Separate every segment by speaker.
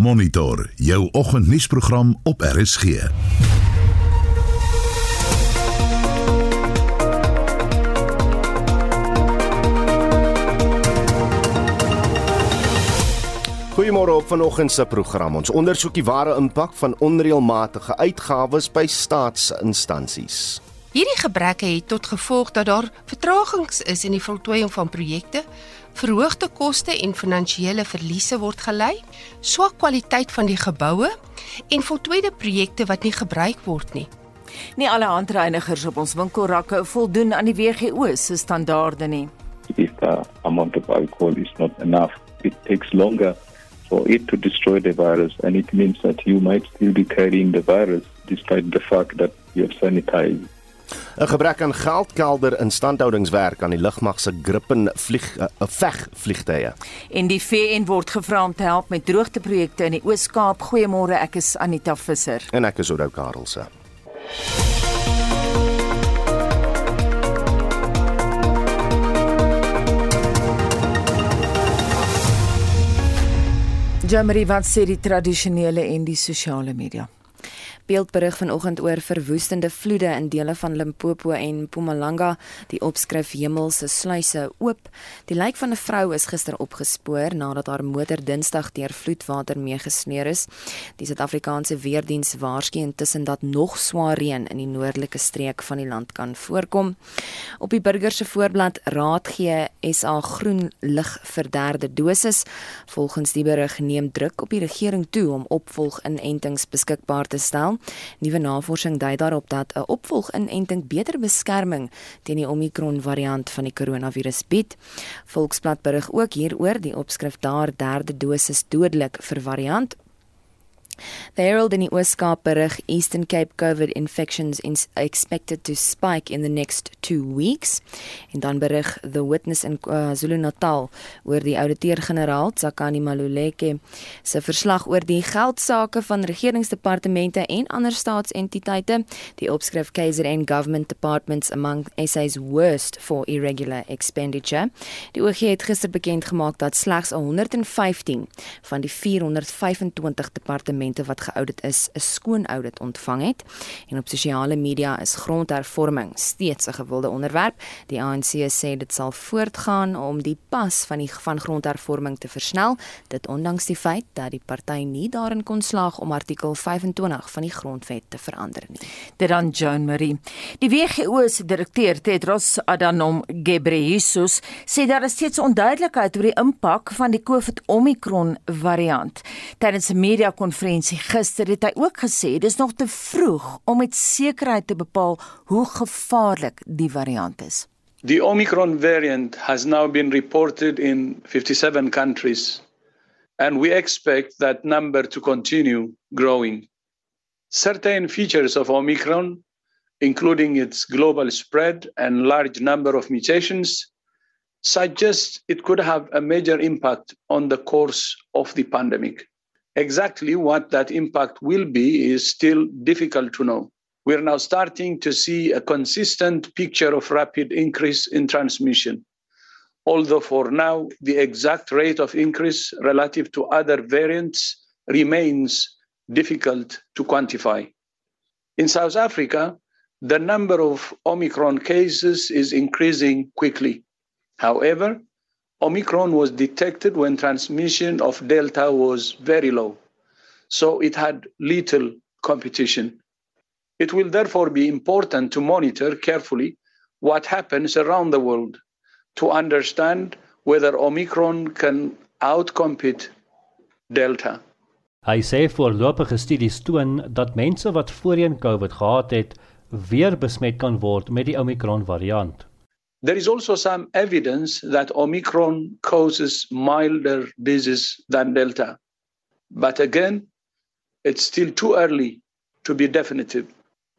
Speaker 1: Monitor jou oggendnuusprogram op RSG.
Speaker 2: Goeiemôre op vanoggend se program. Ons ondersoek die ware impak van onreëlmatige uitgawes by staatsinstansies.
Speaker 3: Hierdie gebreke het tot gevolg dat daar vertragings is in die voltooiing van projekte, verhoogde koste en finansiële verliese word gelei, swak kwaliteit van die geboue en voltooide projekte wat nie gebruik word nie.
Speaker 4: Nie alle handreinigers op ons winkelrakke voldoen aan die WGO se standaarde nie.
Speaker 5: If the amount of alcohol is not enough, it takes longer for it to destroy the virus, and it means that you might still be carrying the virus despite the fact that you have sanitized.
Speaker 2: 'n Gebrek aan geldkelder instandhoudingswerk aan die lugmag se Gripen vlieg uh, veg vliegtye.
Speaker 4: En die VN word gevra om te help met droogteprojekte in die Oos-Kaap. Goeiemôre, ek is Anita Visser.
Speaker 2: En ek is Oudo Karelse.
Speaker 4: Jamari wat sê die tradisionele en die sosiale media
Speaker 6: beeldberig vanoggend oor verwoestende vloede in dele van Limpopo en Mpumalanga. Die opskrif Hemel se sluise oop. Die lijk van 'n vrou is gister opgespoor nadat haar motor Dinsdag deur vloedwater meegesneer is. Die Suid-Afrikaanse weerdiens waarsku intussen dat nog swaar reën in die noordelike streek van die land kan voorkom. Op die burger se voorblad raad gee SA groen lig vir derde dosis. Volgens die berig neem druk op die regering toe om opvolginentings beskikbaar te stel. Nuwe navorsing dui daarop dat 'n opvolginenting beter beskerming teen die Omicron variant van die koronavirus bied. Volksblad berig ook hieroor die opskrif daar derde dosis dodelik vir variant The Herald in die Ooskaap berig Eastern Cape COVID infections in expected to spike in the next 2 weeks. En dan berig The Witness in KwaZulu-Natal oor die ouditeur-generaal Tsakani Maluleke se verslag oor die geldsaake van regeringsdepartemente en ander staatsentiteite. Die opskrif KZN government departments among SA's worst for irregular expenditure. Die OG het gister bekend gemaak dat slegs 115 van die 425 departemente departemente wat geaudit is, 'n skoon audit ontvang het. En op sosiale media is grondhervorming steeds 'n gewilde onderwerp. Die ANC sê dit sal voortgaan om die pas van die van grondhervorming te versnel, dit ondanks die feit dat die party nie daarin kon slaag om artikel 25 van die grondwet te verander nie.
Speaker 4: Dit dan Joan Marie. Die WHO se direkteur Tedros Adhanom Ghebreyesus sê daar is steeds onduidelikheid oor die impak van die COVID Omicron variant. Tydens 'n media gister het hy ook gesê dis nog te vroeg om met sekerheid te bepaal hoe gevaarlik die variant is.
Speaker 7: The Omicron variant has now been reported in 57 countries and we expect that number to continue growing. Certain features of Omicron including its global spread and large number of mutations suggest it could have a major impact on the course of the pandemic. Exactly what that impact will be is still difficult to know. We're now starting to see a consistent picture of rapid increase in transmission. Although for now, the exact rate of increase relative to other variants remains difficult to quantify. In South Africa, the number of Omicron cases is increasing quickly. However, Omicron was detected when transmission of Delta was very low, so it had little competition. It will therefore be important to monitor carefully what happens around the world to understand whether Omicron can outcompete Delta.
Speaker 8: Hy sê voorlopige studies toon dat mense wat voorheen COVID gehad het, weer besmet kan word met die Omicron variant.
Speaker 7: There is also some evidence that Omicron causes milder disease than Delta. But again, it's still too early to be definitive.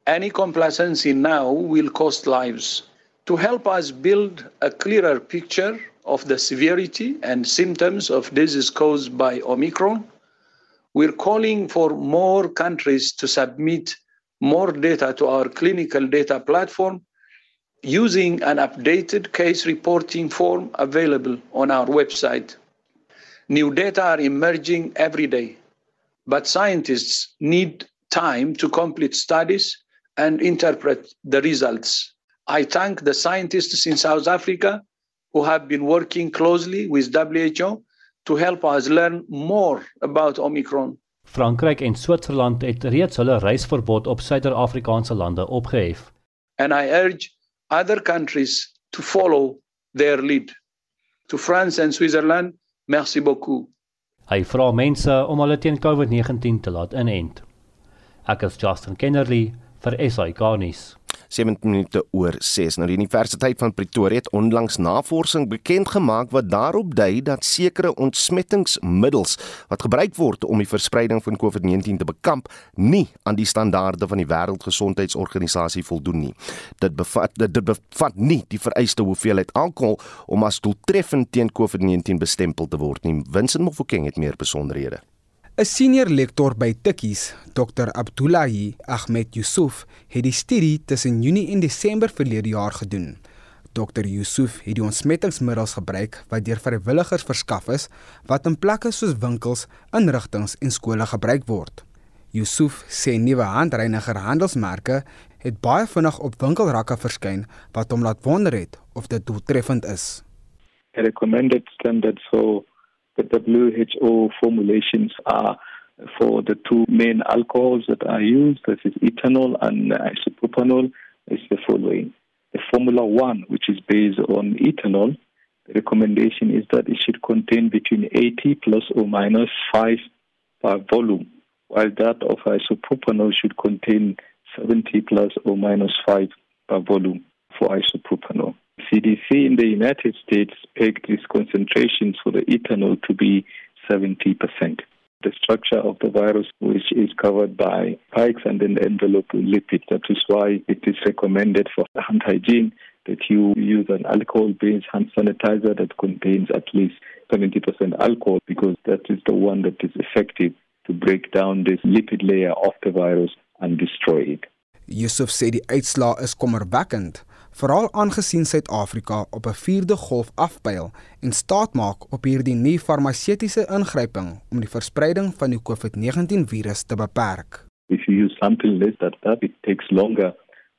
Speaker 7: Any complacency now will cost lives. To help us build a clearer picture of the severity and symptoms of disease caused by Omicron, we're calling for more countries to submit more data to our clinical data platform using an updated case reporting form available on our website. New data are emerging every day, but scientists need time to complete studies and interpret the results. I thank the scientists in South Africa who have been working closely with WHO to help us learn more about Omicron.
Speaker 8: Frankryk en Switserland het reeds hulle reisverbod op Suider-Afrikaanse lande opgehef.
Speaker 7: And I urge other countries to follow their lead. To France and Switzerland, merci beaucoup.
Speaker 8: Hy vra mense om hulle teen COVID-19 te laat inent. Ek is Justin Kennerly vir SAK nuus.
Speaker 2: 17 minute oor 6. Nou die Universiteit van Pretoria het onlangs navorsing bekend gemaak wat daarop dui dat sekere ontsmettingsmiddels wat gebruik word om die verspreiding van COVID-19 te bekamp, nie aan die standaarde van die Wêreldgesondheidsorganisasie voldoen nie. Dit bevat dit bevat nie die vereiste hoeveelheid alkohol om as doeltreffend teen COVID-19 bestempel te word nie. Vincent Mofokeng het meer besonderhede.
Speaker 9: 'n Senior lektor by Tikkies, Dr. Abdullahi Ahmed Yusuf, het die studie tussen Junie en Desember verlede jaar gedoen. Dr. Yusuf het die ontsmettingsmiddels gebruik wat deur vrywilligers verskaf is wat in plekke soos winkels, inrigtinge en skole gebruik word. Yusuf sê nuwe handreiniger handelsmerke het baie vinnig op winkelrakke verskyn wat hom laat wonder het of dit doeltreffend is.
Speaker 5: A recommended standard for the WHO formulations are for the two main alcohols that are used, that is ethanol and isopropanol, is the following. The Formula 1, which is based on ethanol, the recommendation is that it should contain between 80 plus or minus 5 per volume, while that of isopropanol should contain 70 plus or minus 5 per volume for isopropanol. CDC in the United States pegged these concentrations for the ethanol to be 70%. The structure of the virus, which is covered by spikes and then envelope lipid. That is why it is recommended for hand hygiene that you use an alcohol-based hand sanitizer that contains at least 70% alcohol because that is the one that is effective to break down this lipid layer of the virus and destroy it.
Speaker 9: Yusuf sê die uitslaa is kommerwekkend veral aangesien Suid-Afrika op 'n vierde golf afpyl en staat maak op hierdie nuwe farmaseutiese ingryping om die verspreiding van die COVID-19 virus te beperk.
Speaker 5: If you use something less than that, it takes longer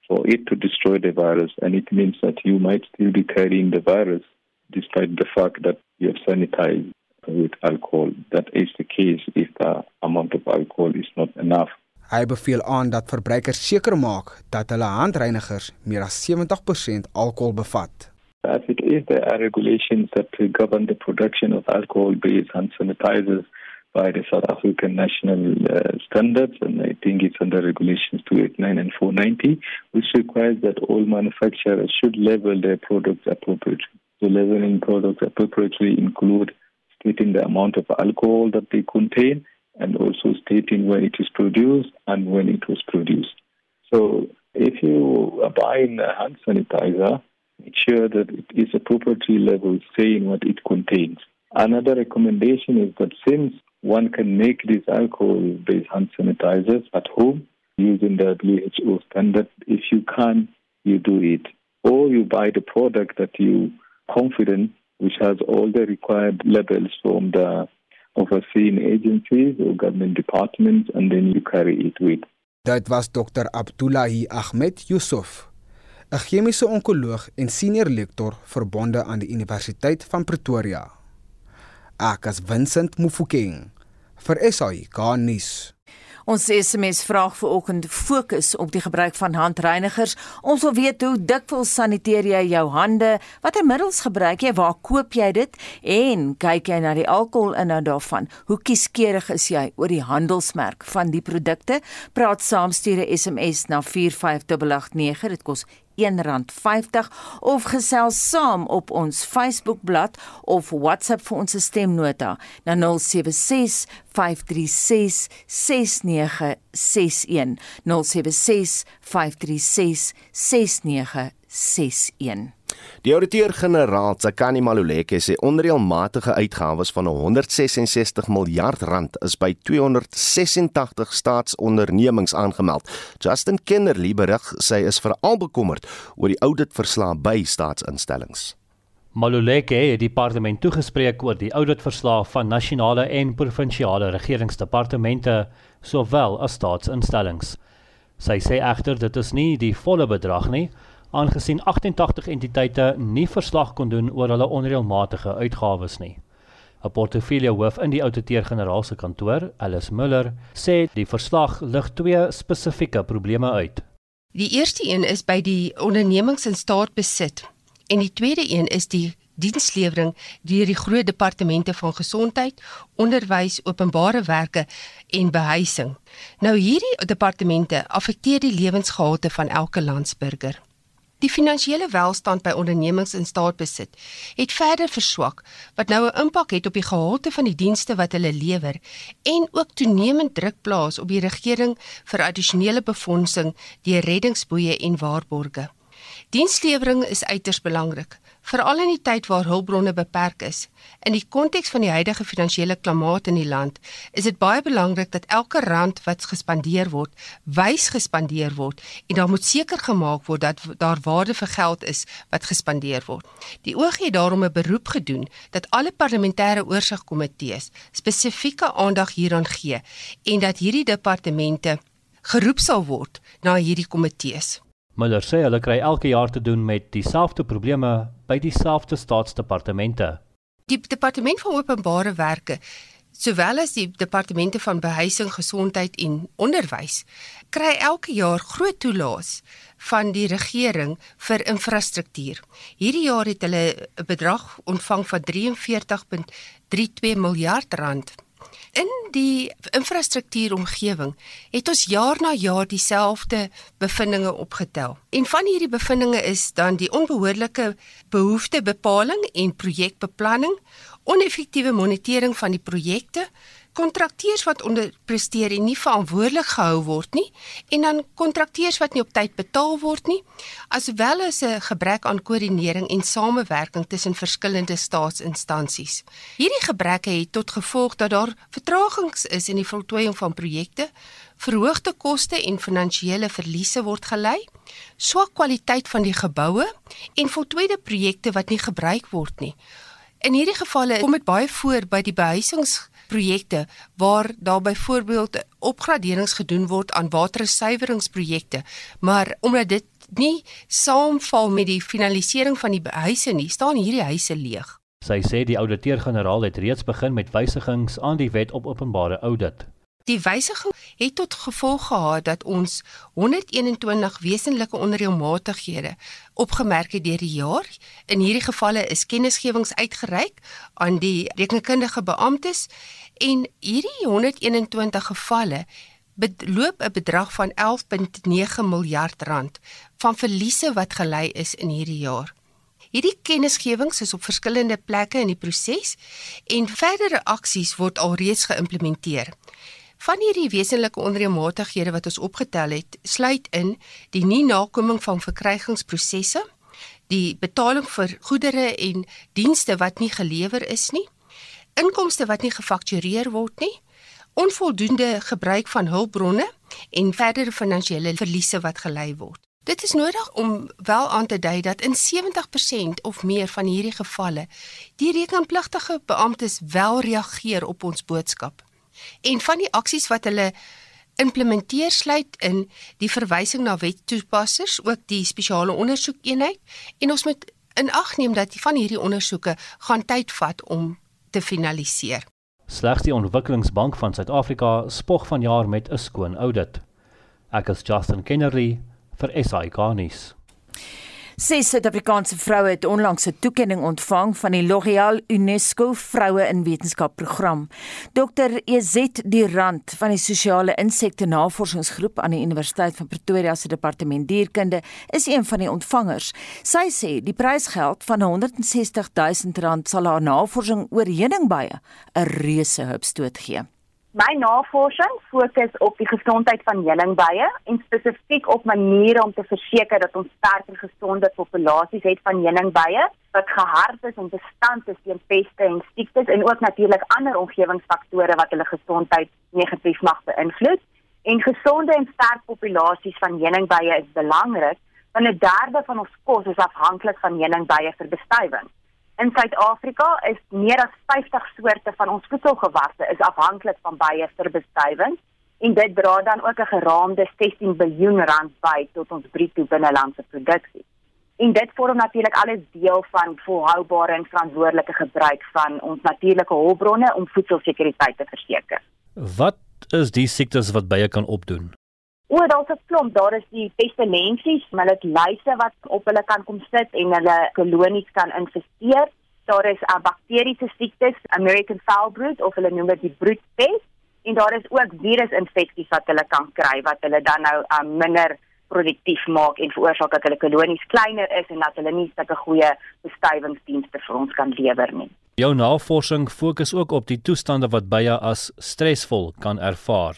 Speaker 5: for it to destroy the virus and it means that you might still be carrying the virus despite the fact that you have sanitized with alcohol. That is the case if the amount of alcohol is not enough.
Speaker 9: Hy beveel aan dat verbruikers seker maak dat hulle handreinigers meer as 70% alkohol bevat.
Speaker 5: As it is there are regulations that govern the production of alcohol-based hand sanitizers by the South African national uh, standards, and I think it's under regulations 289 and 490, which requires that all manufacturers should level their products appropriately. So leveling products appropriately include stating the amount of alcohol that they contain, and also stating when it is produced and when it was produced. So if you are buying a hand sanitizer, make sure that it is appropriately labeled saying what it contains. Another recommendation is that since one can make these alcohol-based hand sanitizers at home using the WHO standard, if you can, you do it. Or you buy the product that you confident which has all the required labels from the overseeing agencies or government departments and then you carry it with.
Speaker 9: Dit was Dr. Abdullahi Ahmed Yusuf, 'n chemiese onkoloog en senior lektor verbonde aan die Universiteit van Pretoria. Ek as Vincent Mufokeng vir SAI Garnis.
Speaker 4: Ons SMS vraag vanoggend fokus op die gebruik van handreinigers. Ons wil weet hoe dikwels saniteer jy jou hande? Watter middels gebruik jy? Waar koop jy dit? En kyk jy na die alkoholinhoud daarvan? Hoe kieskeurig is jy oor die handelsmerk van die produkte? Praat saam stuur 'n SMS na 45889. Dit kos R1.50 of gesels saam op ons Facebookblad of WhatsApp vir ons stemnota na 076 536 6961 076 536 6961
Speaker 2: Die ouditeur-generaal, Tsakani Maluleke, sê onreëlmatige uitgawes van 166 miljard rand is by 286 staatsondernemings aangemeld. Justin Kennerly berig sy is veral bekommerd oor die auditverslae by staatsinstellings.
Speaker 8: Maluleke het die parlement toegespreek oor die auditverslag van nasionale en provinsiale regeringsdepartemente sowel as staatsinstellings. Sy sê egter dit is nie die volle bedrag nie, aangesien 88 entiteite nie verslag kon doen oor hulle onreëlmatige uitgawes nie. 'n Portefeulje-hoof in die ouditeur-generaal se kantoor, Alice Muller, sê die verslag lig twee spesifieke probleme uit.
Speaker 3: Die eerste een is by die ondernemings in staatsbesit en die tweede een is die dienslewering deur die groot departemente van gesondheid, onderwys, openbare werke en behuising. Nou hierdie departemente affekteer die lewensgehalte van elke landsburger. Die finansiële welstand by ondernemings in staatsbesit het verder verswak wat nou 'n impak het op die gehalte van die dienste wat hulle lewer en ook toenemend druk plaas op die regering vir addisionele befondsing deur reddingsboeie en waarborge. Dienslewering is uiters belangrik, veral in die tyd waar hulpbronne beperk is. In die konteks van die huidige finansiële klimaat in die land, is dit baie belangrik dat elke rand wat gespandeer word, wys gespandeer word en daar moet seker gemaak word dat daar waarde vir geld is wat gespandeer word. Die OG het daarom 'n beroep gedoen dat alle parlementêre oorsigkomitees spesifieke aandag hieraan gee en dat hierdie departemente geroep sal word na hierdie komitees.
Speaker 8: Muller sê hulle kry elke jaar te doen met dieselfde probleme by dieselfde staatsdepartemente.
Speaker 3: Die departement van openbare werke sowel as die departemente van behuising, gesondheid en onderwys kry elke jaar groot toelaas van die regering vir infrastruktuur. Hierdie jaar het hulle 'n bedrag ontvang van 43.32 miljard rand In die infrastruktuuromgewing het ons jaar na jaar dieselfde bevindinge opgetel. En van hierdie bevindinge is dan die onbehoorlike behoeftebepaling en projekbeplanning, oneffektiewe monitering van die projekte, kontrakteurs wat onderpresteer en nie verantwoordelik gehou word nie en dan kontrakteurs wat nie op tyd betaal word nie aswel as 'n gebrek aan koördinering en samewerking tussen verskillende staatsinstansies. Hierdie gebreke het tot gevolg dat daar vertragings is in die voltooiing van projekte, verhoogde koste en finansiële verliese word gelei, swak kwaliteit van die geboue en voltooide projekte wat nie gebruik word nie. In hierdie gevalle kom dit baie voor by die behuisings projekte waar daar byvoorbeeld opgraderings gedoen word aan watersuiweringsprojekte, maar omdat dit nie saamval met die finalisering van die huise nie, staan hierdie huise leeg.
Speaker 8: Sy sê die ouditeur-generaal het reeds begin met wysigings aan die wet op openbare audit.
Speaker 3: Die wysiging het tot gevolg gehad dat ons 121 wesenlike onreëlmatighede opgemerk het deur die jaar. In hierdie gevalle is kennisgewings uitgereik aan die rekenkundige beamptes en hierdie 121 gevalle beloop 'n bedrag van 11.9 miljard rand van verliese wat gelei is in hierdie jaar. Hierdie kennisgewings is op verskillende plekke in die proses en verdere aksies word alreeds geïmplementeer. Van hierdie wesenlike onreëlmatighede wat ons opgetel het, sluit in die nie nakoming van verkrygingsprosesse, die betaling vir goedere en dienste wat nie gelewer is nie, inkomste wat nie gefaktureer word nie, onvoldoende gebruik van hulpbronne en verdere finansiële verliese wat gelei word. Dit is nodig om wel aan te dui dat in 70% of meer van hierdie gevalle die rekenpligtige beamptes wel reageer op ons boodskap. En van die aksies wat hulle implementeer sluit in die verwysing na wettoepassers, ook die spesiale ondersoekeenheid en ons moet in ag neem dat van hierdie ondersoeke gaan tyd vat om te finaliseer.
Speaker 8: Slegs die Ontwikkelingsbank van Suid-Afrika spog vanjaar met 'n skoon audit. Ek is Justin Kennedy vir SAK nuus.
Speaker 4: Ses Suid-Afrikaanse vroue het onlangs 'n toekenning ontvang van die L'Oréal UNESCO Vroue in Wetenskap program. Dr. Ezet Durant van die Sosiale Insekte Navorsingsgroep aan die Universiteit van Pretoria se Departement Dierkunde is een van die ontvangers. Sy sê die prysgeld van R160 000 sal haar navorsing oor heuningbye 'n reuse hupstoot gee.
Speaker 10: My navorsing fokus op die gesondheid van heuningbye en spesifiek op maniere om te verseker dat ons sterk en gesonde populasies het van heuningbye wat gehard is en bestand is teen peste en siektes en ook natuurlik ander omgewingsfaktore wat hulle gesondheid negatief mag beïnvloed. En gesonde en sterk populasies van heuningbye is belangrik want 'n derde van ons kos is afhanklik van heuningbye vir bestuiving. In Suid-Afrika is meer as 50 soorte van ons voedselgewasse is afhanklik van bye vir bestuiving en dit dra dan ook 'n geraamde 16 miljard rand by tot ons bruto binnelandse produksie. En dit vorm natuurlik alles deel van volhoubare en verantwoordelike gebruik van ons natuurlike hulpbronne om voedselsekuriteit te verseker.
Speaker 8: Wat is die siektes wat bye kan opdoen?
Speaker 10: O, daar's 'n klomp. Daar is die pestilensies, maar dit luise wat op hulle kan kom sit en hulle kolonies kan infesteer. Daar is uh, bakteriese siektes, American foul brood of hulle noem dit die broedpest. En daar is ook virusinfeksies wat hulle kan kry wat hulle dan nou uh, minder produktief maak en veroorsaak dat hulle kolonies kleiner is en dat hulle nie sulke goeie bestuivingsdienste vir ons kan lewer nie.
Speaker 8: Jou navorsing fokus ook op die toestande wat bye as stresvol kan ervaar.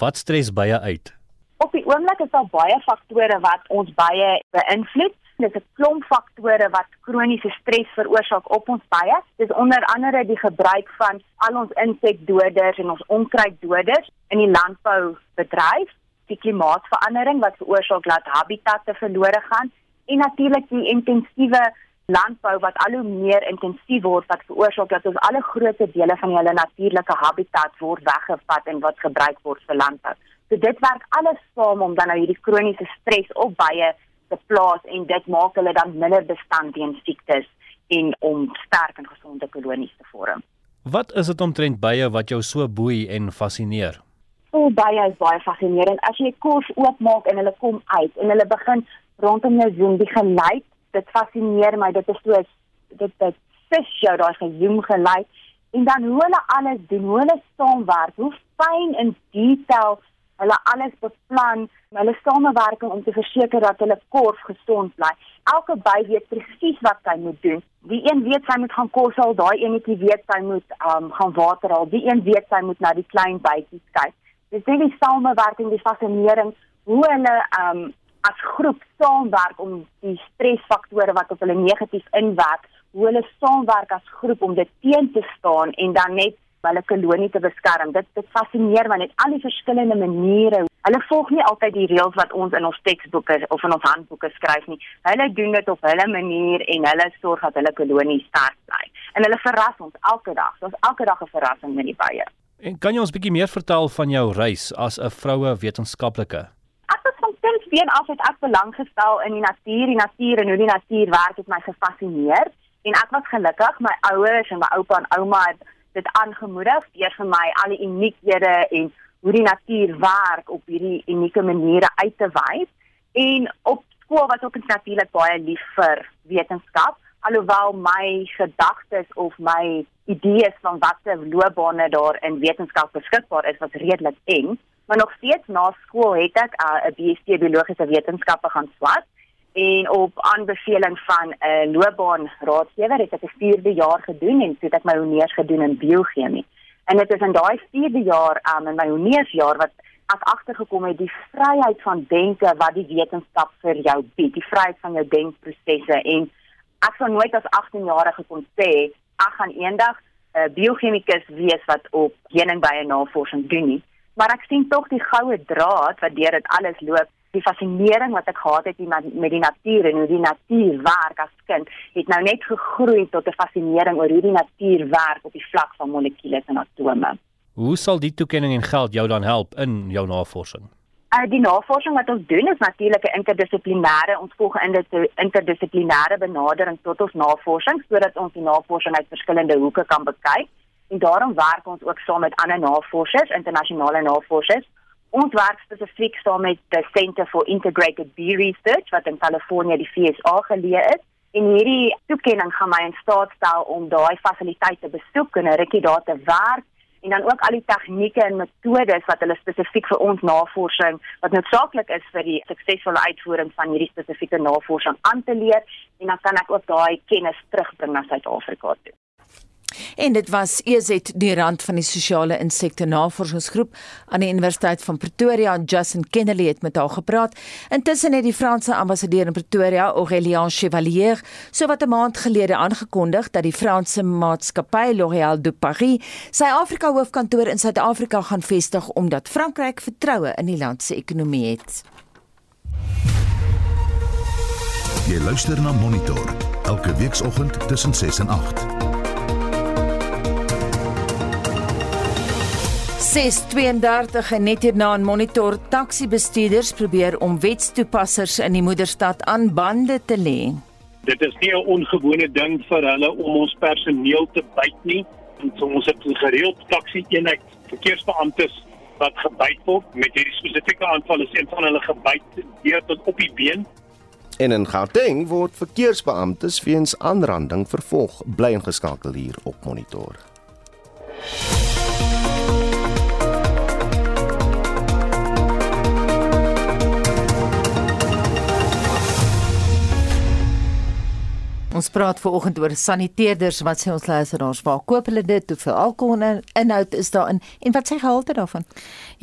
Speaker 8: Wat stres bye uit?
Speaker 10: Op die oomblik is daar baie faktore wat ons baie beïnvloed. Dit is 'n klomp faktore wat kroniese stres veroorsaak op ons baie. Dis onder andere die gebruik van al ons insekdoders en ons onkruiddoders in die landboubedryf, die klimaatsverandering wat veroorsaak dat habitatte verlore gaan en natuurlik die intensiewe landbou wat al hoe meer intensief word wat veroorsaak dat ons alle groot dele van hele natuurlike habitat word weggevat en wat gebruik word vir landbou. So dit werk alles saam om dan nou hierdie kroniese stres op bye te plaas en dit maak hulle dan minder bestand teen siektes en om sterk en gesonde kolonies te vorm.
Speaker 8: Wat is dit omtrent bye wat jou so boei en fascineer?
Speaker 10: O, bye is baie fascinerend. As jy kos oopmaak en hulle kom uit en hulle begin rondom jou zoom, die geluid, dit fascineer my. Dit is so dit dit sis jou daai gezoom geluid en dan hoe hulle alles doen, hoe hulle saamwerk, hoe fyn in detail hulle alles beplan, hulle samewerking om te verseker dat hulle kors gesond bly. Elke by weet presies wat hy moet doen. Die een weet hy moet gaan kos haal, daai eenetjie weet hy moet um, gaan water haal, die een weet hy moet na die klein bytjies kyk. Dis net die samewerking, die fascinering hoe hulle um, as groep saamwerk om die stresfaktore wat op hulle negatief inwerk, hoe hulle saamwerk as groep om dit teen te staan en dan net hulle kolonie te beskerm. Dit dit fascineer my net al die verskillende maniere. Hulle volg nie altyd die reëls wat ons in ons teksboeke of in ons handboeke skryf nie. Hulle doen dit op hulle manier en hulle sorg dat hulle kolonie sterk bly. En hulle verras ons elke dag. Ons elke dag 'n verrassing met die bye.
Speaker 8: En kan jy ons bietjie meer vertel van jou reis as 'n vroue wetenskaplike?
Speaker 10: Ek het van been af het ek belang gestel in die natuur, die natuur en hoe die natuur werk het my gefassineer. En ek was gelukkig, my ouers en my oupa en ouma het dit aangemoedig deur vir my al die uniekhede en hoe die natuur werk op hierdie unieke maniere uit te wys. En op skool was ek natuurlik baie lief vir wetenskap, alhoewel my gedagtes of my idees van watter loopbane daar in wetenskap beskikbaar is was redelik eng. Maar nog steeds na skool het ek uh, 'n uh, BSc biologiese wetenskappe gaan swat en op aanbeveling van 'n uh, loopbaanraadgewer het ek 'n 4de jaar gedoen en toe het ek my honeurs gedoen in biochemie. En dit is in daai 4de jaar um, in my honeursjaar wat ek agtergekom het die vryheid van denke wat die wetenskap vir jou bied, die vryheid van jou denkprosesse en ek sou nooit as 18-jarige kon sê ek gaan eendag 'n uh, biochemikus wees wat op heuningbye navorsing doen nie. Maar ek sien tog die goue draad wat deur dit alles loop die fascinering wat ek gehad het met die natuur en hoe die natuur werk as kind het nou net gegroei tot 'n fascinering oor hoe die natuur werk op die vlak van molekules en atome.
Speaker 8: Hoe sal die toekenning en geld jou dan help in jou navorsing?
Speaker 10: Uh, die navorsing wat ons doen is natuurlik 'n interdissiplinêre ons volg in dit interdissiplinêre benadering tot ons navorsing sodat ons die navorsing uit verskillende hoeke kan bekyk en daarom werk ons ook saam met ander navorsers, internasionale navorsers Ons werk spesifiek saam met die Center for Integrated Bee Research wat in Kalifornië die FSA geleë is. En hierdie toekenning gaan my in staat stel om daai fasiliteite besoek en 'n rukkie daar te werk en dan ook al die tegnieke en metodes wat hulle spesifiek vir ons navorsing wat noodsaaklik is vir die suksesvolle uitvoering van hierdie spesifieke navorsing aan te leer en dan kan ek ook daai kennis terugbring na Suid-Afrika toe.
Speaker 4: En dit was EZ die rand van die sosiale insekte navorsingsgroep aan die Universiteit van Pretoria. Justin Kennedy het met haar gepraat. Intussen het die Franse ambassadeur in Pretoria, Aurélien Chevalier, sowat 'n maand gelede aangekondig dat die Franse maatskappy L'Oréal de Paris sy Afrika hoofkantoor in Suid-Afrika gaan vestig omdat Frankryk vertroue in die land se ekonomie het.
Speaker 1: Jy luister na Monitor elke weekoggend tussen 6 en 8.
Speaker 4: 632 en net hierna in monitor taxi bestuurders probeer om wetstoepassers in die moederstad aan bande te lê.
Speaker 11: Dit is nie 'n ongewone ding vir hulle om ons personeel te byt nie. En so ons het gereeld taxi eenheid verkeersbeamptes wat gebyt word met hierdie spesifieke aanval is een van hulle gebyt deur tot op die been.
Speaker 2: En in Gauteng word verkeersbeamptes weens aanranding vervolg. Bly ingeskakel hier op monitor.
Speaker 4: Ons praat vanoggend oor saniteerders. Wat sê ons luisteraars? Waar koop hulle dit? Hoeveel alkohol in inhoud is daarin en wat sê gehalte daarvan?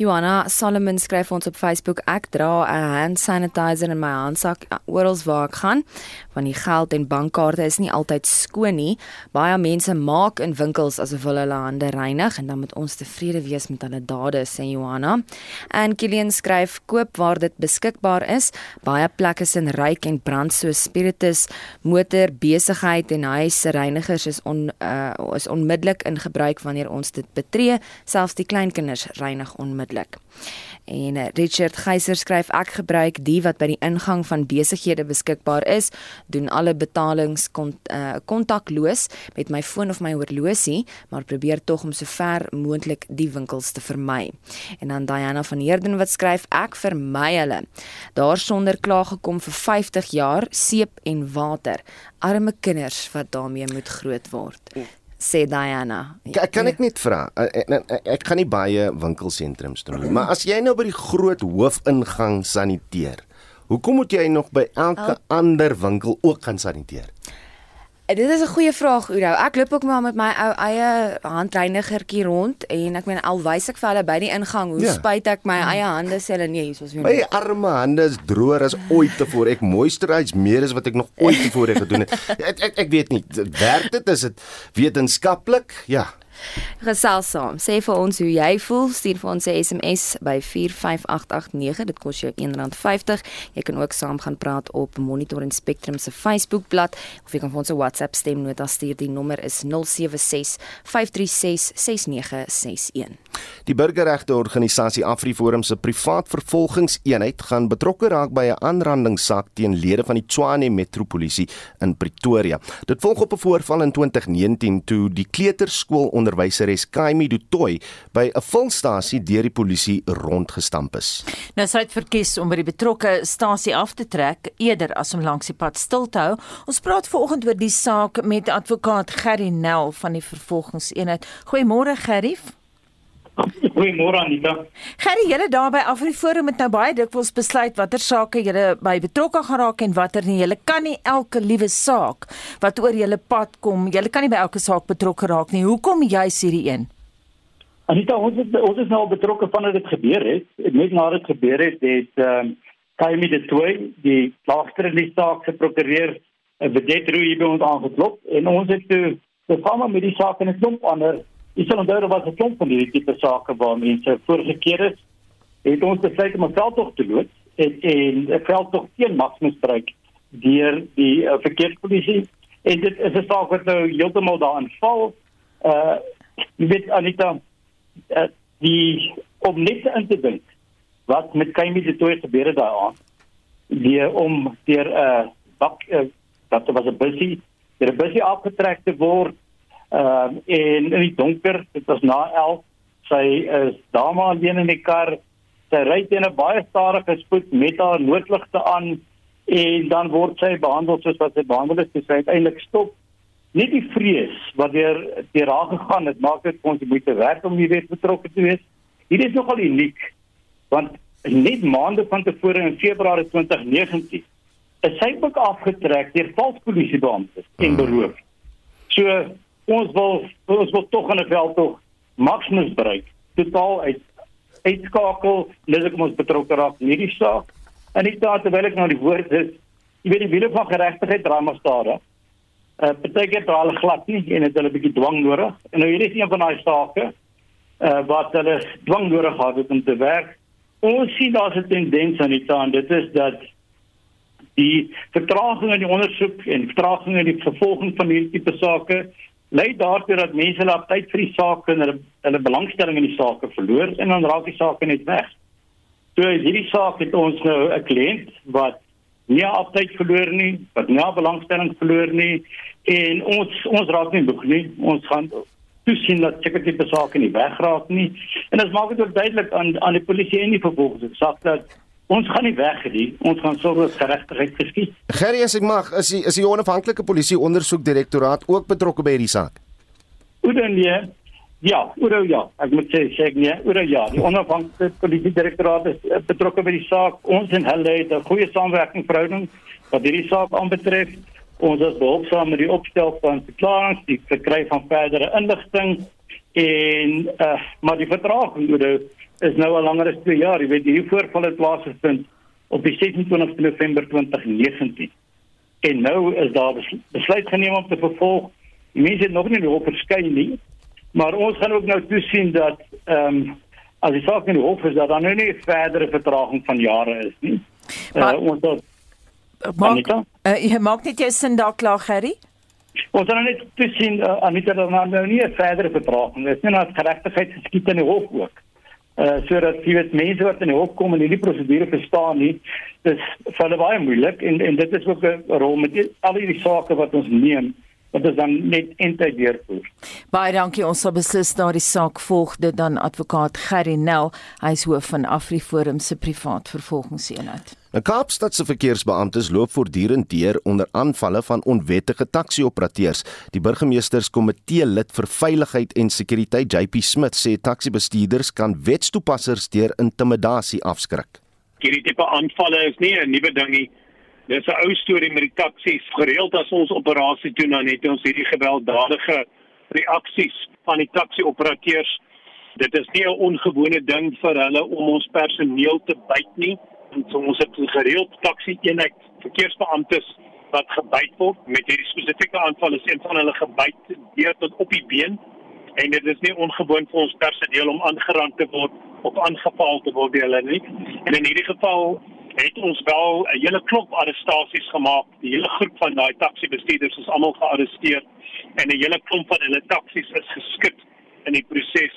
Speaker 6: Johanna Solomon skryf ons op Facebook: Ek dra 'n hand sanitizer in my handsak oral waar ek gaan, want die geld en bankkaarte is nie altyd skoon nie. Baie mense maak in winkels asof hulle hulle hande reinig en dan moet ons tevrede wees met hulle dade, sê Johanna. En Kilian skryf: Koop waar dit beskikbaar is. Baie plekke sin ryk en brand so spiritus, motor besigheid en huisreinigers is on uh, is onmiddellik in gebruik wanneer ons dit betree, selfs die kleinkinders reinig onmiddellik. En uh, Richard Geyser skryf ek gebruik die wat by die ingang van besighede beskikbaar is, doen alle betalings kontakloos uh, met my foon of my horlosie, maar probeer tog om sover moontlik die winkels te vermy. En dan Diana van Heerden wat skryf ek vermy hulle. Daar sonder klaar gekom vir 50 jaar seep en water arme kinders wat daarmee moet groot word sê Diana.
Speaker 2: Ek kan ek net vra. Ek gaan nie baie winkelsentrums toe nie, maar as jy nou by die groot hoofingang saniteer, hoekom moet jy nog by elke ander winkel ook gaan saniteer?
Speaker 6: Dit is 'n goeie vraag, Oudo. Ek loop ook maar met my ou eie handreinigertjie rond en ek meen al wys ek vir hulle by die ingang hoe ja. spuit ek my eie hande sê hulle nee, hier is ons weer.
Speaker 2: My arme hande is droër as ooit tevore. Ek moisturize meer as wat ek nog ooit tevore gedoen het. Ek ek, ek weet nie, werk dit? Is dit wetenskaplik? Ja.
Speaker 6: Gesels saam. Sê vir ons hoe jy voel. Stuur vir ons 'n SMS by 45889. Dit kos jou R1.50. Jy kan ook saam gaan praat op Monitor en Spectrum se Facebookblad of jy kan vir ons 'n WhatsApp stemnota stuur. Die nommer is 076 536 6961.
Speaker 2: Die burgerregte organisasie AfriForum se privaat vervolgingseenheid gaan betrokke raak by 'n aanrandingssaak teen lede van die Tshwane Metropolisie in Pretoria. Dit volg op 'n voorval in 2019 toe die kleuterskool onderwyseres Kaimi Dutoy by 'n volstasie deur die polisie rondgestamp is.
Speaker 4: Nou sy het verkies om by die betrokke stasie af te trek eerder as om langs die pad stil te hou. Ons praat veraloggend oor die saak met advokaat Gerry Nel van die vervolgingseenheid. Goeiemôre Gerry.
Speaker 11: Goeiemôre Anita.
Speaker 4: Gerry, julle daar by Afriforum het nou baie dikwels besluit watter sake julle by betrokke gaan raak en watter nie. Julle kan nie elke liewe saak wat oor julle pad kom, julle kan nie by elke saak betrokke raak nie. Hoekom juist hierdie een?
Speaker 11: Anita, ons het, ons is nou betrokke vandat dit gebeur het. Net nadat dit gebeur het, het ehm um, Kaimi de Tooi, die klaagster in die saak se prokureur, 'n bedet roe hier by ons aangeklop en ons het toe saam met die saak en 'n klomp ander Ek sal onthou wat het klomp van hierdie tipe sake waar mense vorige keer is, het ons besluit om 'n veldtog te loop en en 'n veldtog teen maksmisbruik deur die uh, verkeerspolisie. En dit is 'n saak wat nou heeltemal daarin val. Uh jy weet Anita, uh, die om net in te dink wat met Kaimi se toe gebeur het daaraan. Die om deur 'n uh, bak uh, dat was 'n busie, deur 'n busie afgetrek te word Ehm uh, en in die donker, dit was na 11, sy is daar maar alleen in die kar. Sy ry teen 'n baie stadige spoed met haar noodligte aan en dan word sy behandel soos wat sy behandel is, sy uiteindelik stop. Nie die vrees wat deur deur haar gegaan het, maak dit ons moet werk om hier weer betrokke te wees. Hier is nogal uniek want net maande van tevore in Februarie 2019 is sy ook afgetrek deur vals polisiebeamptes en hmm. beroof. So ons wil ons wil tog in 'n veld tog maks misbruik totaal uit uitskakel dis ek ons betrokke raak in hierdie saak. En nie terwyl ek nou die woord is jy weet die wiele van geregtigheid drama stare uh partykeer dra hulle glad nie en het hulle 'n bietjie dwang nodig. En nou hierdie is een van daai sake uh wat hulle dwang nodig gehad het om te werk. Ons sien daar's 'n tendens aan die taan dit is dat Die vertraging in die ondersoek en vertraging in die vervolging van hierdie tipe sake lei daartoe dat mense hulle tyd vir die saak en hulle hulle belangstelling in die saak verloor en dan raak die saak net weg. So hierdie saak het ons nou 'n kliënt wat nie optyd verloor nie, wat nie belangstelling verloor nie en ons ons raak nie boek nie. Ons gaan toesien dat seker tipe sake nie wegraak nie. En dit maak dit ook duidelik aan aan die polisie en die vervolgingssak dat ons gaan nie weg nie. Ons gaan sorg dat geregtigheid geskied.
Speaker 2: Gerry, as ek mag, is die is die onafhanklike polisie ondersoekdirektoraat ook betrokke by hierdie saak?
Speaker 11: Oudenie. Ja, oor ja, ek moet sê sê nee, oor ja, die onafhanklike polisie direktoraat is eh, betrokke by die saak. Ons en hulle het 'n goeie samewerking verhouding wat hierdie saak aanbetref. Ons is behulpsaam met die opstel van verklaringe, die verkry van verdere inligting en uh, maar die vertraging oor is nou al langer as 2 jaar. Jy weet hierdie voorval het plaasgevind op die 26 November 2019. En nou is daar besluit geneem om te vervolg. Die mense het nog nie hof verskyn nie. Maar ons gaan ook nou toesien dat ehm um, as die saak in die hof is dat daar nou nie verdere vertraging van jare is nie.
Speaker 4: Maar, uh, ons het Maak, uh, jy maak net jou sin daar klaar, Gerry?
Speaker 11: Ons gaan net toesien uh, Anita dat nou nie verdere vertraging is nie, maar geregtigheid geskied in die hof ook uh sodat jy weet mense wat in die hof kom en hierdie prosedure verstaan nie dis vir hulle baie moeilik en en dit is ook 'n rol met die, al hierdie sake wat ons neem wat ons dan net eintlik deurvoer.
Speaker 4: Baie dankie ons sal beslis daardie saak volg dit dan advokaat Gerry Nel hy is hoof van AfriForum se privaat vervolgingseenheid.
Speaker 2: 'n Kaapstadse verkeersbeamptes loop voortdurend deur onder aanvalle van onwettige taxi-operateurs. Die burgemeesterskomitee lid vir veiligheid en sekuriteit, JP Smith, sê taxi-bestuurders kan wetstoepassers deur intimidasie afskrik.
Speaker 12: Hierdie tipe aanvalle is nie 'n nuwe ding nie. Dis 'n ou storie met die taksies. Gereeld as ons operasie doen dan het ons hierdie gewelddadige reaksies van die taxi-operateurs. Dit is nie 'n ongewone ding vir hulle om ons personeel te byt nie so ons het gereeld taxi eenheid verkeersbeamptes wat gebyt word met hierdie spesifieke aanval is een van hulle gebyt deur tot op die been en dit is nie ongewoon vir ons personeel om aangerand te word of aangeval te word deur hulle nie en in hierdie geval het ons wel 'n hele klop arrestasies gemaak die hele groep van daai taxi bestuurders is almal gearresteer en 'n hele klomp van hulle taksies is geskit in die proses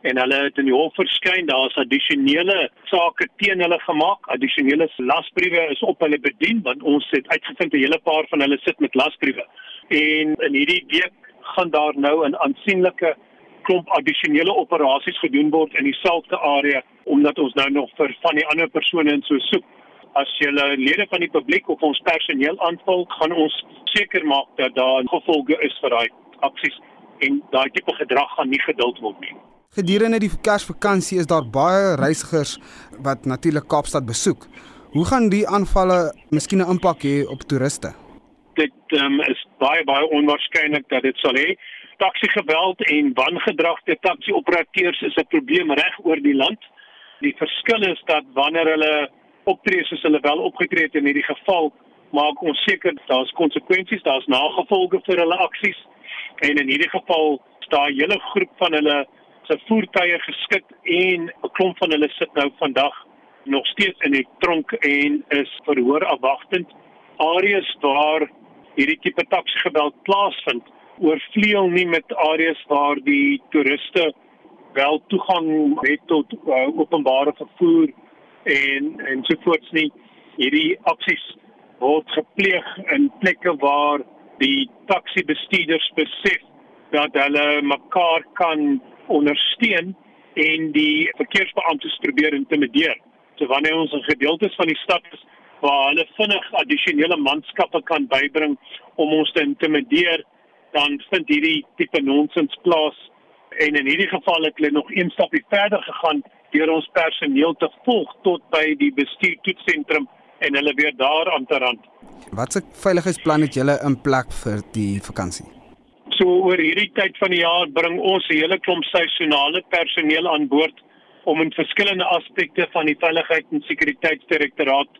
Speaker 12: en hulle het in die hof verskyn. Daar's addisionele sake teen hulle gemaak. Addisionele lasbriewe is op hulle bedien want ons het uitgevind 'n hele paar van hulle sit met lasbriewe. En in hierdie week gaan daar nou 'n aansienlike klomp addisionele operasies gedoen word in dieselfde area omdat ons nou nog vir van die ander persone in so soek. As jy lede van die publiek of ons personeel aanval, gaan ons seker maak dat daar gevolge is vir daai aksies en daai tipe gedrag gaan nie geduld word nie.
Speaker 9: Gedurende die Kersvakansie is daar baie reisigers wat natuurlik Kaapstad besoek. Hoe gaan die aanvalle miskien 'n impak hê op toeriste?
Speaker 12: Dit um, is baie baie onwaarskynlik dat dit sal hê. Taxi geweld en wangedrag deur taxi-operateurs is 'n probleem reg oor die land. Die verskil is dat wanneer hulle optree soos hulle wel opgetree het in hierdie geval, maak ons seker daar's konsekwensies, daar's nagevolge vir hulle aksies. En in hierdie geval staan 'n hele groep van hulle se voertuie geskit en 'n klomp van hulle sit nou vandag nog steeds in die tronk en is verhoor afwagtend. Areas waar hierdie tipe taxi geweld plaasvind, oorvleuel nie met areas waar die toeriste wel toegang het tot uh, openbare vervoer en en sovoorts nie. Hierdie aksies word gepleeg in plekke waar die taxi bestuurders besef dat hulle mekaar kan ondersteun en die verkeersbeamptes probeer intimideer. So wanneer ons in gedeeltes van die stad is waar hulle vinnig addisionele manskappe kan bybring om ons te intimideer, dan vind hierdie tipe nonsens plaas. En in hierdie geval het hulle nog een stapie verder gegaan deur ons personeel te volg tot by die bestuurtoetsentrum en hulle weer daar aan te rand.
Speaker 9: Watse veiligheidsplan het julle in plek vir die vakansie?
Speaker 12: So oor hierdie tyd van die jaar bring ons 'n hele klomp seisonale personeel aan boord om in verskillende aspekte van die veiligheid en sekuriteitsdirektoraat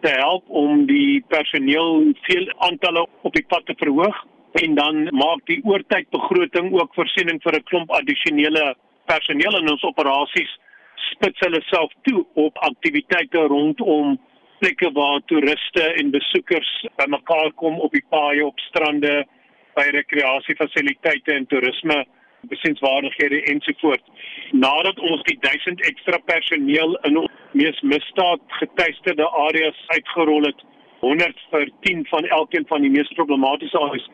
Speaker 12: te help om die personeel veel aantalle op die pad te verhoog en dan maak die oortydbegroting ook voorsiening vir 'n klomp addisionele personeel in ons operasies spits hulle self toe op aktiwiteite rondom plekke waar toeriste en besoekers bymekaar kom op die paaie op strande by rekreasiefasiliteite en toerisme besienswaardighede ensovoorts. Nadat ons die 1000 ekstra personeel in ons mees misdaad getuisterde areas uitgerol het, 100 vir 10 van elkeen van die mees problematiese areas,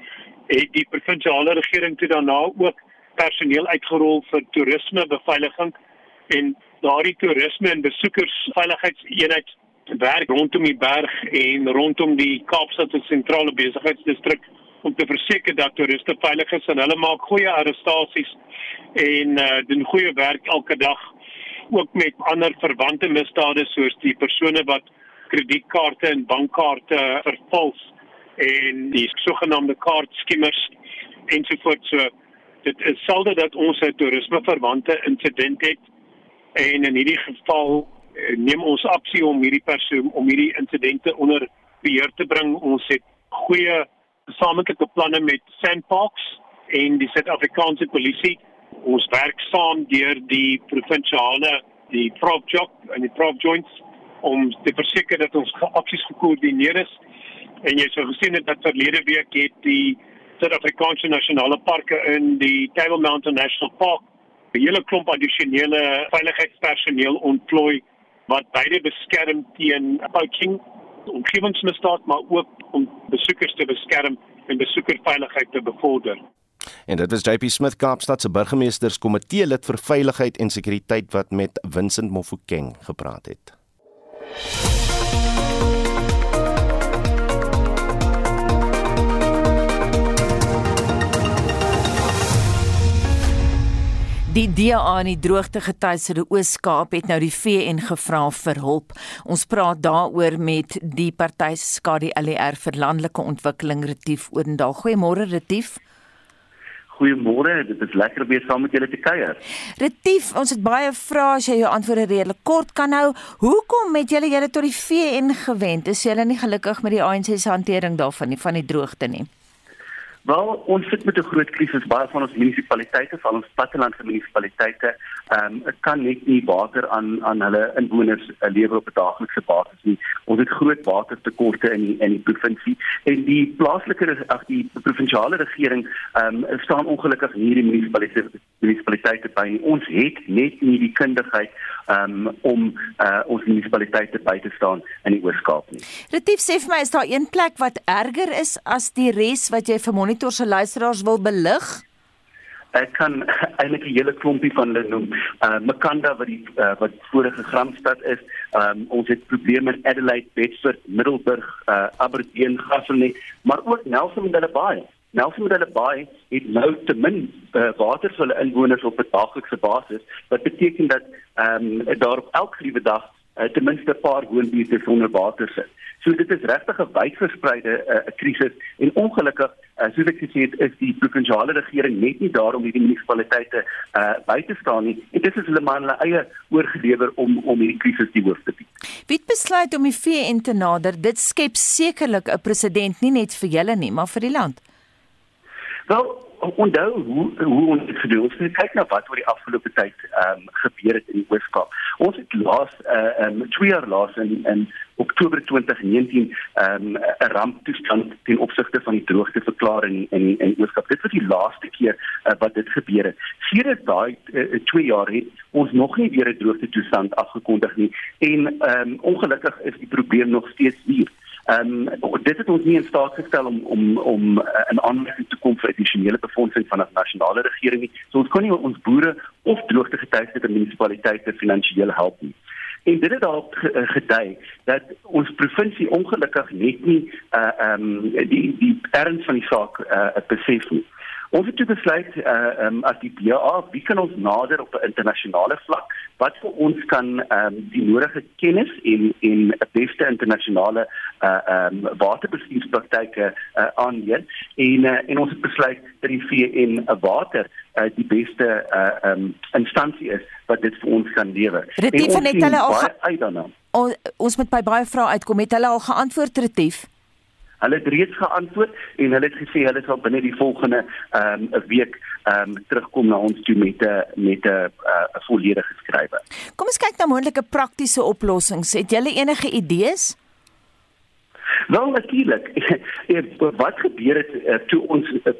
Speaker 12: het die provinsiale regering toe daarna ook personeel uitgerol vir toerisme beveiliging en daardie toerisme en besoekersveiligheidseenheid werk rondom die berg en rondom die Kaapstad se sentrale besigheidsdistrik om te verseker dat toeriste veilig is en hulle maak goeie arrestasies en uh, doen goeie werk elke dag ook met ander verwante misdade soos die persone wat kredietkaarte en bankkaarte vervals en die sogenaamde kaartskimmers ensovoorts so dit is selde dat ons 'n toerisme verwante insident het en in hierdie geval eh, neem ons aksie om hierdie persoon om hierdie insidente onder beheer te bring ons het goeie gesamentlike planne met Sandparks en die Suid-Afrikaanse polisie. Ons werk saam deur die provinsiale die Prop Job en die Prop Joints om te verseker dat ons aksies gekoördineer is. En jy sou gesien het dat verlede week het die Suid-Afrikaanse nasionale parke in die Table Mountain National Park 'n hele klomp addisionele veiligheidspersoneel ontplooi wat beide beskerm teen poaching omgewingsmisdaad maar ook om besoekers te beskerm en besoekerveiligheid te bevorder.
Speaker 2: En dit was JP Smith Kaapstad se burgemeesterskomitee lid vir veiligheid en sekuriteit wat met Vincent Mofokeng gepraat het.
Speaker 4: Die DA in die droogte getuieerde Oos-Kaap het nou die VN gevra vir hulp. Ons praat daaroor met die party se skadu LR vir landelike ontwikkeling Retief Odendaal. Goeiemôre Retief.
Speaker 13: Goeiemôre, dit is lekker om weer saam met julle te kuier.
Speaker 4: Retief, ons het baie vrae as jy jou antwoorde redelik kort kan hou. Hoekom het julle julle tot die VN gewend? Is julle nie gelukkig met die ANC se hantering daarvan nie van die droogte nie?
Speaker 13: Wel, ons sit met 'n groot krisis baie van ons munisipaliteite, van ons plattelandse munisipaliteite, ehm um, kan net nie water aan aan hulle inwoners uh, lewer op 'n daaglikse basis nie. Ons het groot watertekorte in die, in die provinsie en die plaaslike ag die provinsiale regering ehm um, staan ongelukkig hier die munisipaliteite munisipaliteite by. Ons het net nie die kundigheid um, om uh, ons munisipaliteite by te staan in die Oos-Kaap nie.
Speaker 4: Retief sê vir my is daar een plek wat erger is as die res wat jy vir monitor se luisteraars wil belig?
Speaker 13: Ek kan eintlik 'n hele klompie van hulle noem. Uh Makanda wat die uh, wat vorige Gramstad is. Um ons het probleme in Adelaide, Bedford, Middelburg, uh Aberdeen, Gaffney, maar ook Nelson Mandela Bay. Nelson Mandela Bay het nou te min uh, water vir hulle inwoners op 'n daaglikse basis wat beteken dat ehm um, daar op elke liewe dag uh, ten minste 'n paar woonbuurte sonder water sit. So dit is regtig 'n wydverspreide uh, krisis en ongelukkig uh, soos ek gesê het is die provinsiale regering net nie daar om hierdie munisipaliteite uh, by te staan nie. Dit is hulle maar hulle eie oorgelewer om om hierdie krisis te hoof te bied.
Speaker 4: Wie besluit om die VN te nader? Dit skep sekerlik 'n presedent nie net vir julle nie, maar vir die land.
Speaker 13: Wel, onthou hoe hoe ons dit gedoen het. Kyk na wat oor die afgelope tyd ehm um, gebeur het in die Weskaap. Ons het laas uh, um, twee jaar laas in in Oktober 2019 ehm um, 'n ramptoestand ten opsigte van die droogte verklaar in in in Weskaap. Dit was die laaste keer uh, wat dit gebeur het. Sedert daai uh, twee jaar het ons nog nie weer 'n droogte toestand afgekondig nie en um, ongelukkig is die probleem nog steeds hier. Um, dit het ons nie in staat gestel om om om uh, in aanmerking te kom vir addisionele befondsing van 'n nasionale regering nie. So ons kon nie ons boere of droogte getuigde munisipaliteite finansiëel help nie. En dit het daarop eh, gedui dat ons provinsie ongelukkig net nie uh ehm um, die die erns van die saak uh besef nie. Ons het besluit uh um, as die BA, wie kan ons nader op 'n internasionale vlak wat vir ons kan um, die nodige kennis en en beste internasionale uh um waterbestuurspraktyke uh, aanleer en uh, en ons het besluit dat die VN water uh, die beste uh um instansie is wat dit vir ons kan lewer.
Speaker 4: Retief het hulle al ons moet by baie vrae uitkom. Het hulle al geantwoord Retief?
Speaker 13: Hulle het reeds geantwoord en hulle het gesê hulle sal binne die volgende ehm um, week ehm um, terugkom na ons toe met 'n met 'n uh, volledige skrywe.
Speaker 4: Kom ons kyk na moontlike praktiese oplossings. Het julle enige idees?
Speaker 13: Wel natuurlik. wat gebeur het uh, toe ons uh,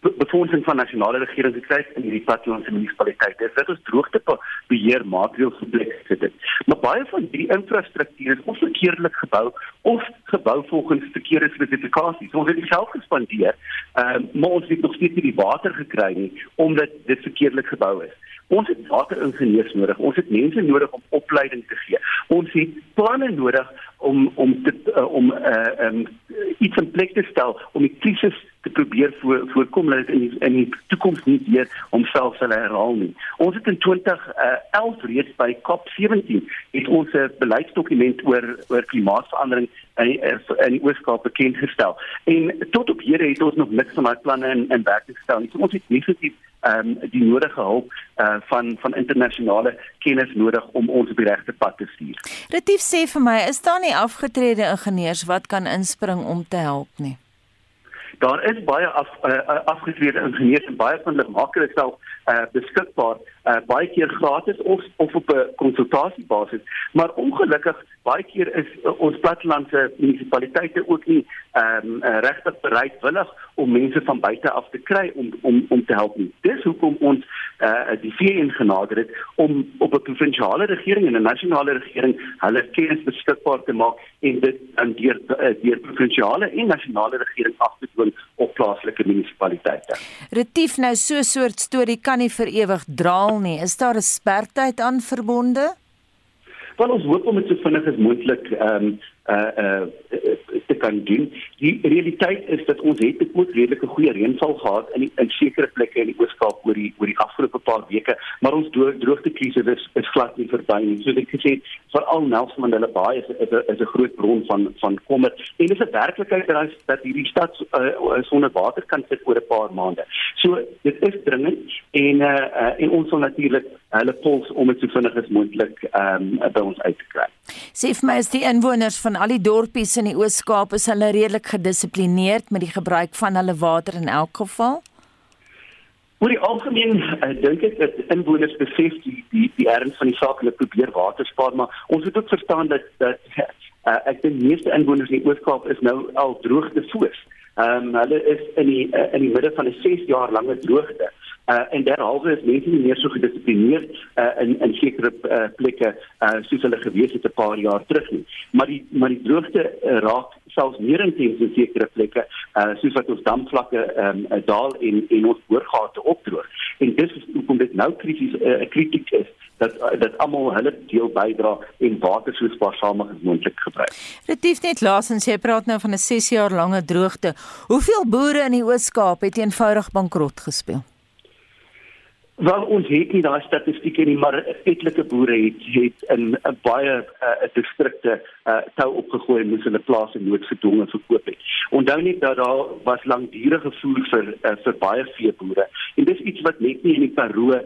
Speaker 13: befondsing van nasionale regering gekry het in hierdie plattelandse munisipaliteite? Dit is droogte beheer maatreëls geplek gesit het. Maar baie van hierdie infrastruktuur is onverkeerdelik gebou of gebou volgens verkeerde spesifikasies. Ons het dit self gespandeer, uh, maar ons het nog steeds nie die water gekry nie omdat dit verkeerdelik gebou is. Ons het wateringenieurs nodig. Ons het mense nodig om opleiding te gee. Ons het planne nodig om om te uh, om uh, um, iets in plek te stel om die krisis te probeer voor, voorkom dat in die, in die toekoms nie weer homself sal herhaal nie. Ons het in 2011 uh, reeds by COP17 het ons 'n beleidsdokument oor oor klimaatsverandering in die, in die Ooskaap bekend gestel. En tot op hede het ons nog niks van daai planne in in werking gestel nie. So ons het nie gesien ehm um, die nodige hulp uh, van van internasionale kennis nodig om ons op die regte pad te stuur.
Speaker 4: Retief sê vir my, is daar nie afgetrede ingenieurs wat kan inspring om te help nie?
Speaker 13: daar is baie af, uh, afgetrede ingenieurs en baie van hulle maak hulle self uh, beskikbaar uh, baie keer gratis of of op 'n konsultasiebasis maar ongelukkig baie keer is uh, ons plattelandse munisipaliteite ook nie ehm um, uh, regtig bereidwillig om mense van buite af te kry om om om te help nie. Dis hoekom ons uh, die VN genader het om op 'n provinsiale regering en 'n nasionale regering hulle kennis beskikbaar te maak en dit aan deur deur provinsiale en nasionale regering af te dwing op plaaslike munisipaliteite.
Speaker 4: Retief nou so 'n soort storie kan nie vir ewig draal nie. Is daar 'n spertyd aan verbonde?
Speaker 13: Wel ons hoop om dit so vinnig as moontlik ehm um, uh uh te kan doen. Die realiteit is dat ons het goed redelike goeie reënval gehad in die, in sekere plekke in die Ooskaap oor die oor die afgelope paar weke, maar ons droogtekrisis is is glad nie verby nie. Soos ek gesê het, veral Nelson Mandela Bay is is 'n is 'n groot bron van van kommer en dit is 'n werklikheid dat dat hierdie stad uh, sonder water kan sit oor 'n paar maande. So dit is dringend en uh, uh en ons wil natuurlik hulle pols om dit so vinnig as moontlik ehm um, by ons uit te kry.
Speaker 4: Sê vir my is die inwoners van al die dorpies in die Oos-Kaap is hulle redelik gedissiplineerd met die gebruik van hulle water in elk geval?
Speaker 13: Oor die algemeen uh, dink ek dat inwoners besef die die die erns van die saak en hulle probeer water spaar, maar ons moet ook verstaan dat dat uh, ek dink meeste inwoners in die Oos-Kaap is nou al droogte soos. Ehm um, hulle is in die uh, in die midde van 'n 6 jaar lange droogte. Uh, en derhalwe is mense nie meer so gedissiplineerd uh, in in sekere uh, plekke uh, soos hulle gewees het 'n paar jaar terug nie. Maar die maar die droogte uh, raak selfs meer intens in sekere plekke uh, soos wat ons damvlakke um, daal en en ons boorgate opdroog. En dis hoekom dit nou krities 'n uh, kritiek is dat dat almal hulle deel bydra en water so spaarsaam as moontlik gebruik.
Speaker 4: Retief net laasens jy praat nou van 'n 6 jaar lange droogte. Hoeveel boere in die Oos-Kaap het eenvoudig bankrot gespeel?
Speaker 13: Wel ons het nie daai statistieke nie, maar etlike boere het het in 'n baie uh, distrikte uh, tou opgegooi en moes hulle plase noodgedwonge verkoop het. Onthou net dat daar was langdurige voer vir uh, vir baie veeboere en dis iets wat net nie in die Karoo uh,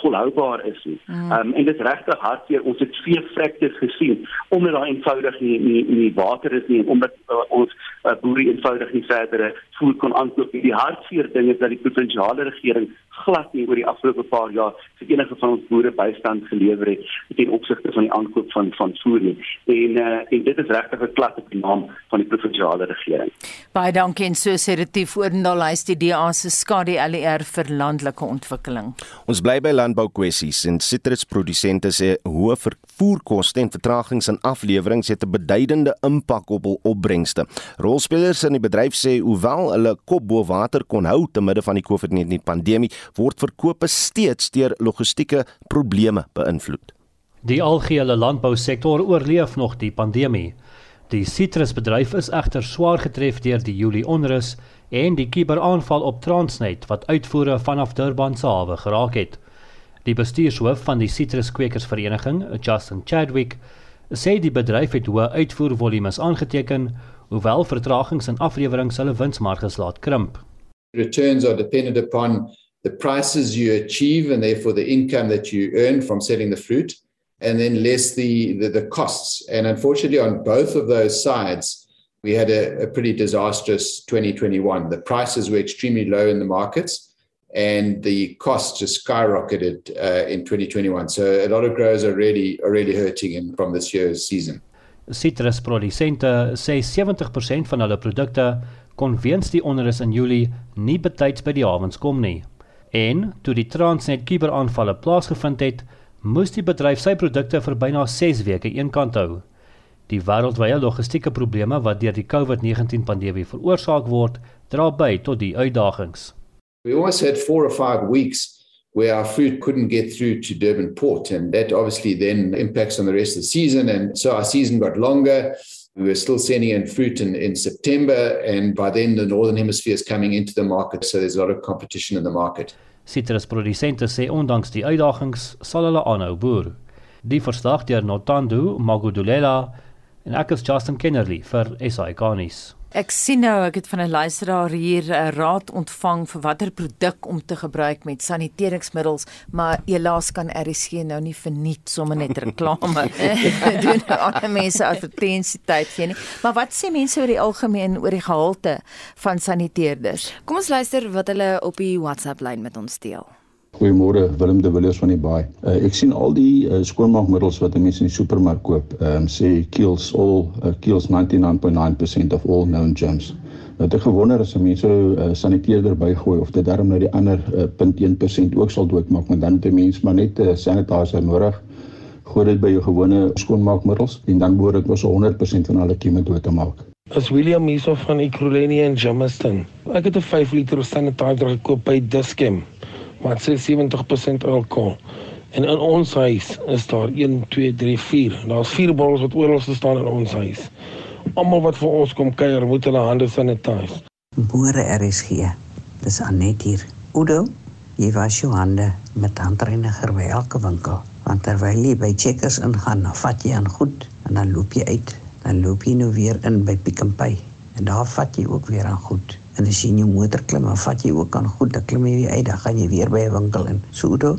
Speaker 13: volhoubaar is nie. Mm. Um, en dit regtig hartseer ons het veevrekte gesien omdat daar eenvoudig nie nie, nie water is nie omdat uh, ons uh, boere eenvoudig nie verdere voer kon aankoop. Die hartseer ding is dat die provinsiale regering glad nie oor die afgelope paar jaar vir enige van ons boere bystand gelewer het ten opsigte van die aankoop van van voer nie. En uh, en dit is regtig 'n klat op die naam van die provinsiale regering.
Speaker 4: Baie dankie en so sê dit die voordeel is die DA se skadu LER vir landelike ontwikkeling.
Speaker 2: Ons bly by landboukwessies en sitrusprodusente sê hoë vervoerkoste en vertragings in afleweringe het 'n beduidende impak op hul opbrengste. Rolspelers in die bedryf sê hoewel hulle kop bo water kon hou te midde van die COVID-19 pandemie, word verkope steeds deur logistieke probleme beïnvloed.
Speaker 8: Die algehele landbousektor oorleef nog die pandemie. Die sitrusbedryf is egter swaar getref deur die Julie onrus en die kuberaanval op Transnet wat uitvoere vanaf Durban se hawe geraak het. Die bestuurshoof van die Sitruskwekersvereniging, Justin Chadwick, sê die bedryf het hoë uitvoervolumes aangeteken, hoewel vertragings in aflewering hulle winsmarges laat krimp.
Speaker 14: Returns are dependent upon the prices you achieve and therefore the income that you earn from selling the fruit and then less the, the, the costs. And unfortunately, on both of those sides, we had a, a, pretty disastrous 2021. The prices were extremely low in the markets, and the costs just skyrocketed uh, in 2021. So a lot of growers are really are really hurting in, from this year's season.
Speaker 8: Sitrusprodusente sê 70% van hulle produkte kon weens die onrus in Julie nie betyds by die hawens kom nie. En toe die Transnet kuberaanvalle plaasgevind het, moes die bedryf sy produkte vir byna 6 weke eenkant hou. Die wêreldwye logistieke probleme wat deur die COVID-19 pandemie veroorsaak word, dra by tot die uitdagings.
Speaker 14: We almost had 4 or 5 weeks where our fruit couldn't get through to Durban port and that obviously then impacts on the rest of the season and so our season got longer. We were still sending in fruit in, in September and by then the northern hemisphere is coming into the market so there's a lot of competition in the market.
Speaker 8: Sitrusprodusente sê ondanks die uitdagings sal hulle aanhou boer. Die verslag deur Notando Magudulela en ek is Justin Kennerly vir SAICanis.
Speaker 4: Ek sien nou ek het van 'n luisteraar hier 'n raad ontvang vir watter produk om te gebruik met saniteringsmiddels, maar helaas kan RSG nou nie verniet sommer net reklame doen aan mense advertensietyd gee nie. Maar wat sê mense oor die algemeen oor die gehalte van saniteerders?
Speaker 6: Kom ons luister wat hulle op die WhatsApp lyn met ons deel.
Speaker 15: Goeiemôre Willem de Villiers van die Baai. Uh, ek sien al die uh, skoonmaakmiddels wat mense in die supermark koop, um, sê kills all uh, kills 99.9% of all known germs. Nou ek gewonder as mense so uh, saniteerder bygooi of dit darm nou die ander uh, 0.1% ook sal doodmaak, maar dan het 'n mens maar net 'n uh, sanitizer nodig. Gooi dit by jou gewone skoonmaakmiddels en dan behoort dit mos 100% van alle kieme dood te maak.
Speaker 16: As William hierso van Ekrolenia en Jamestown. Ek het 'n 5 liter sanitizer gekoop by Dischem wat sê 70% alkohol. En in ons huis is daar 1 2 3 4. Daar's vier bottels wat oral staan in ons huis. Almal wat vir ons kom kuier, moet hulle hande sanitiseer.
Speaker 17: Boere RSG. Dis Anet hier. Oudo, jy was jou hande met handreiniger by elke winkel. Want terwyl jy by Checkers ingaan, dan vat jy aan goed en dan loop jy uit. Dan loop jy nou weer in by Pick n Pay en daar vat jy ook weer aan goed. En as jy in jou motor klim, dan vat jy ook aan goed, dan klim jy weer uit, dan gaan jy weer by 'n winkel in. So Oudo,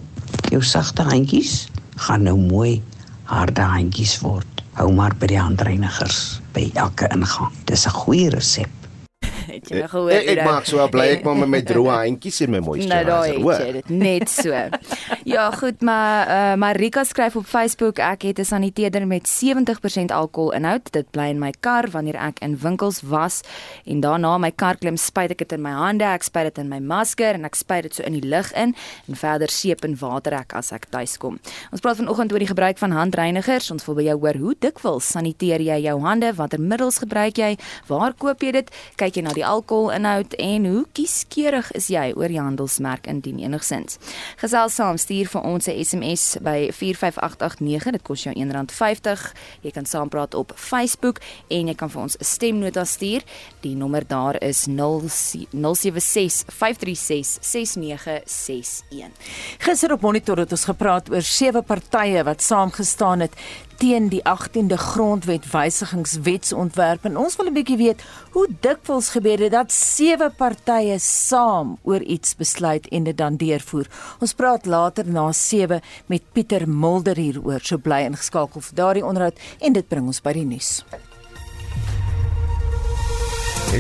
Speaker 17: jou sagte handjies gaan nou mooi harde handjies word. Hou maar by die handreinigers by elke ingang. Dis 'n goeie resep.
Speaker 6: Het jy nou gehoor?
Speaker 2: Ek, ek maak so bly ek maar met my droë handjies en my moisturiser.
Speaker 6: Nou daai het jy dit net so. ja, goed, maar uh, Marika skryf op Facebook ek het 'n saniteerder met 70% alkohol inhoud. Dit bly in my kar wanneer ek in winkels was en daarna my kar klim, spuit ek dit in my hande, ek spuit dit in my masker en ek spuit dit so in die lug in en verder seep en water ek as ek tuis kom. Ons praat vanoggend oor die gebruik van handreinigers. Ons wil by jou hoor hoe dikwels saniteer jy jou hande? Watter middels gebruik jy? Waar koop jy dit? Kyk jy na die alkoholinhoud en hoe kieskeurig is jy oor die handelsmerk indien enigsins. Gesels saam, stuur vir ons 'n SMS by 45889. Dit kos jou R1.50. Jy kan saampraat op Facebook en jy kan vir ons 'n stemnota stuur. Die nommer daar is 076 536 6961.
Speaker 4: Gister op Monitor het ons gepraat oor sewe partye wat saamgestaan het teen die 18de grondwet wysigingswetsontwerp en ons wil 'n bietjie weet hoe dikwels gebeur dit dat sewe partye saam oor iets besluit en dit dan deurvoer. Ons praat later na 7 met Pieter Mulder hieroor. So bly ingeskakel vir daardie onderhoud en dit bring ons by die nuus.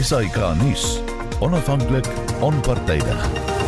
Speaker 1: SAK nuus. Onafhanklik, onpartydig.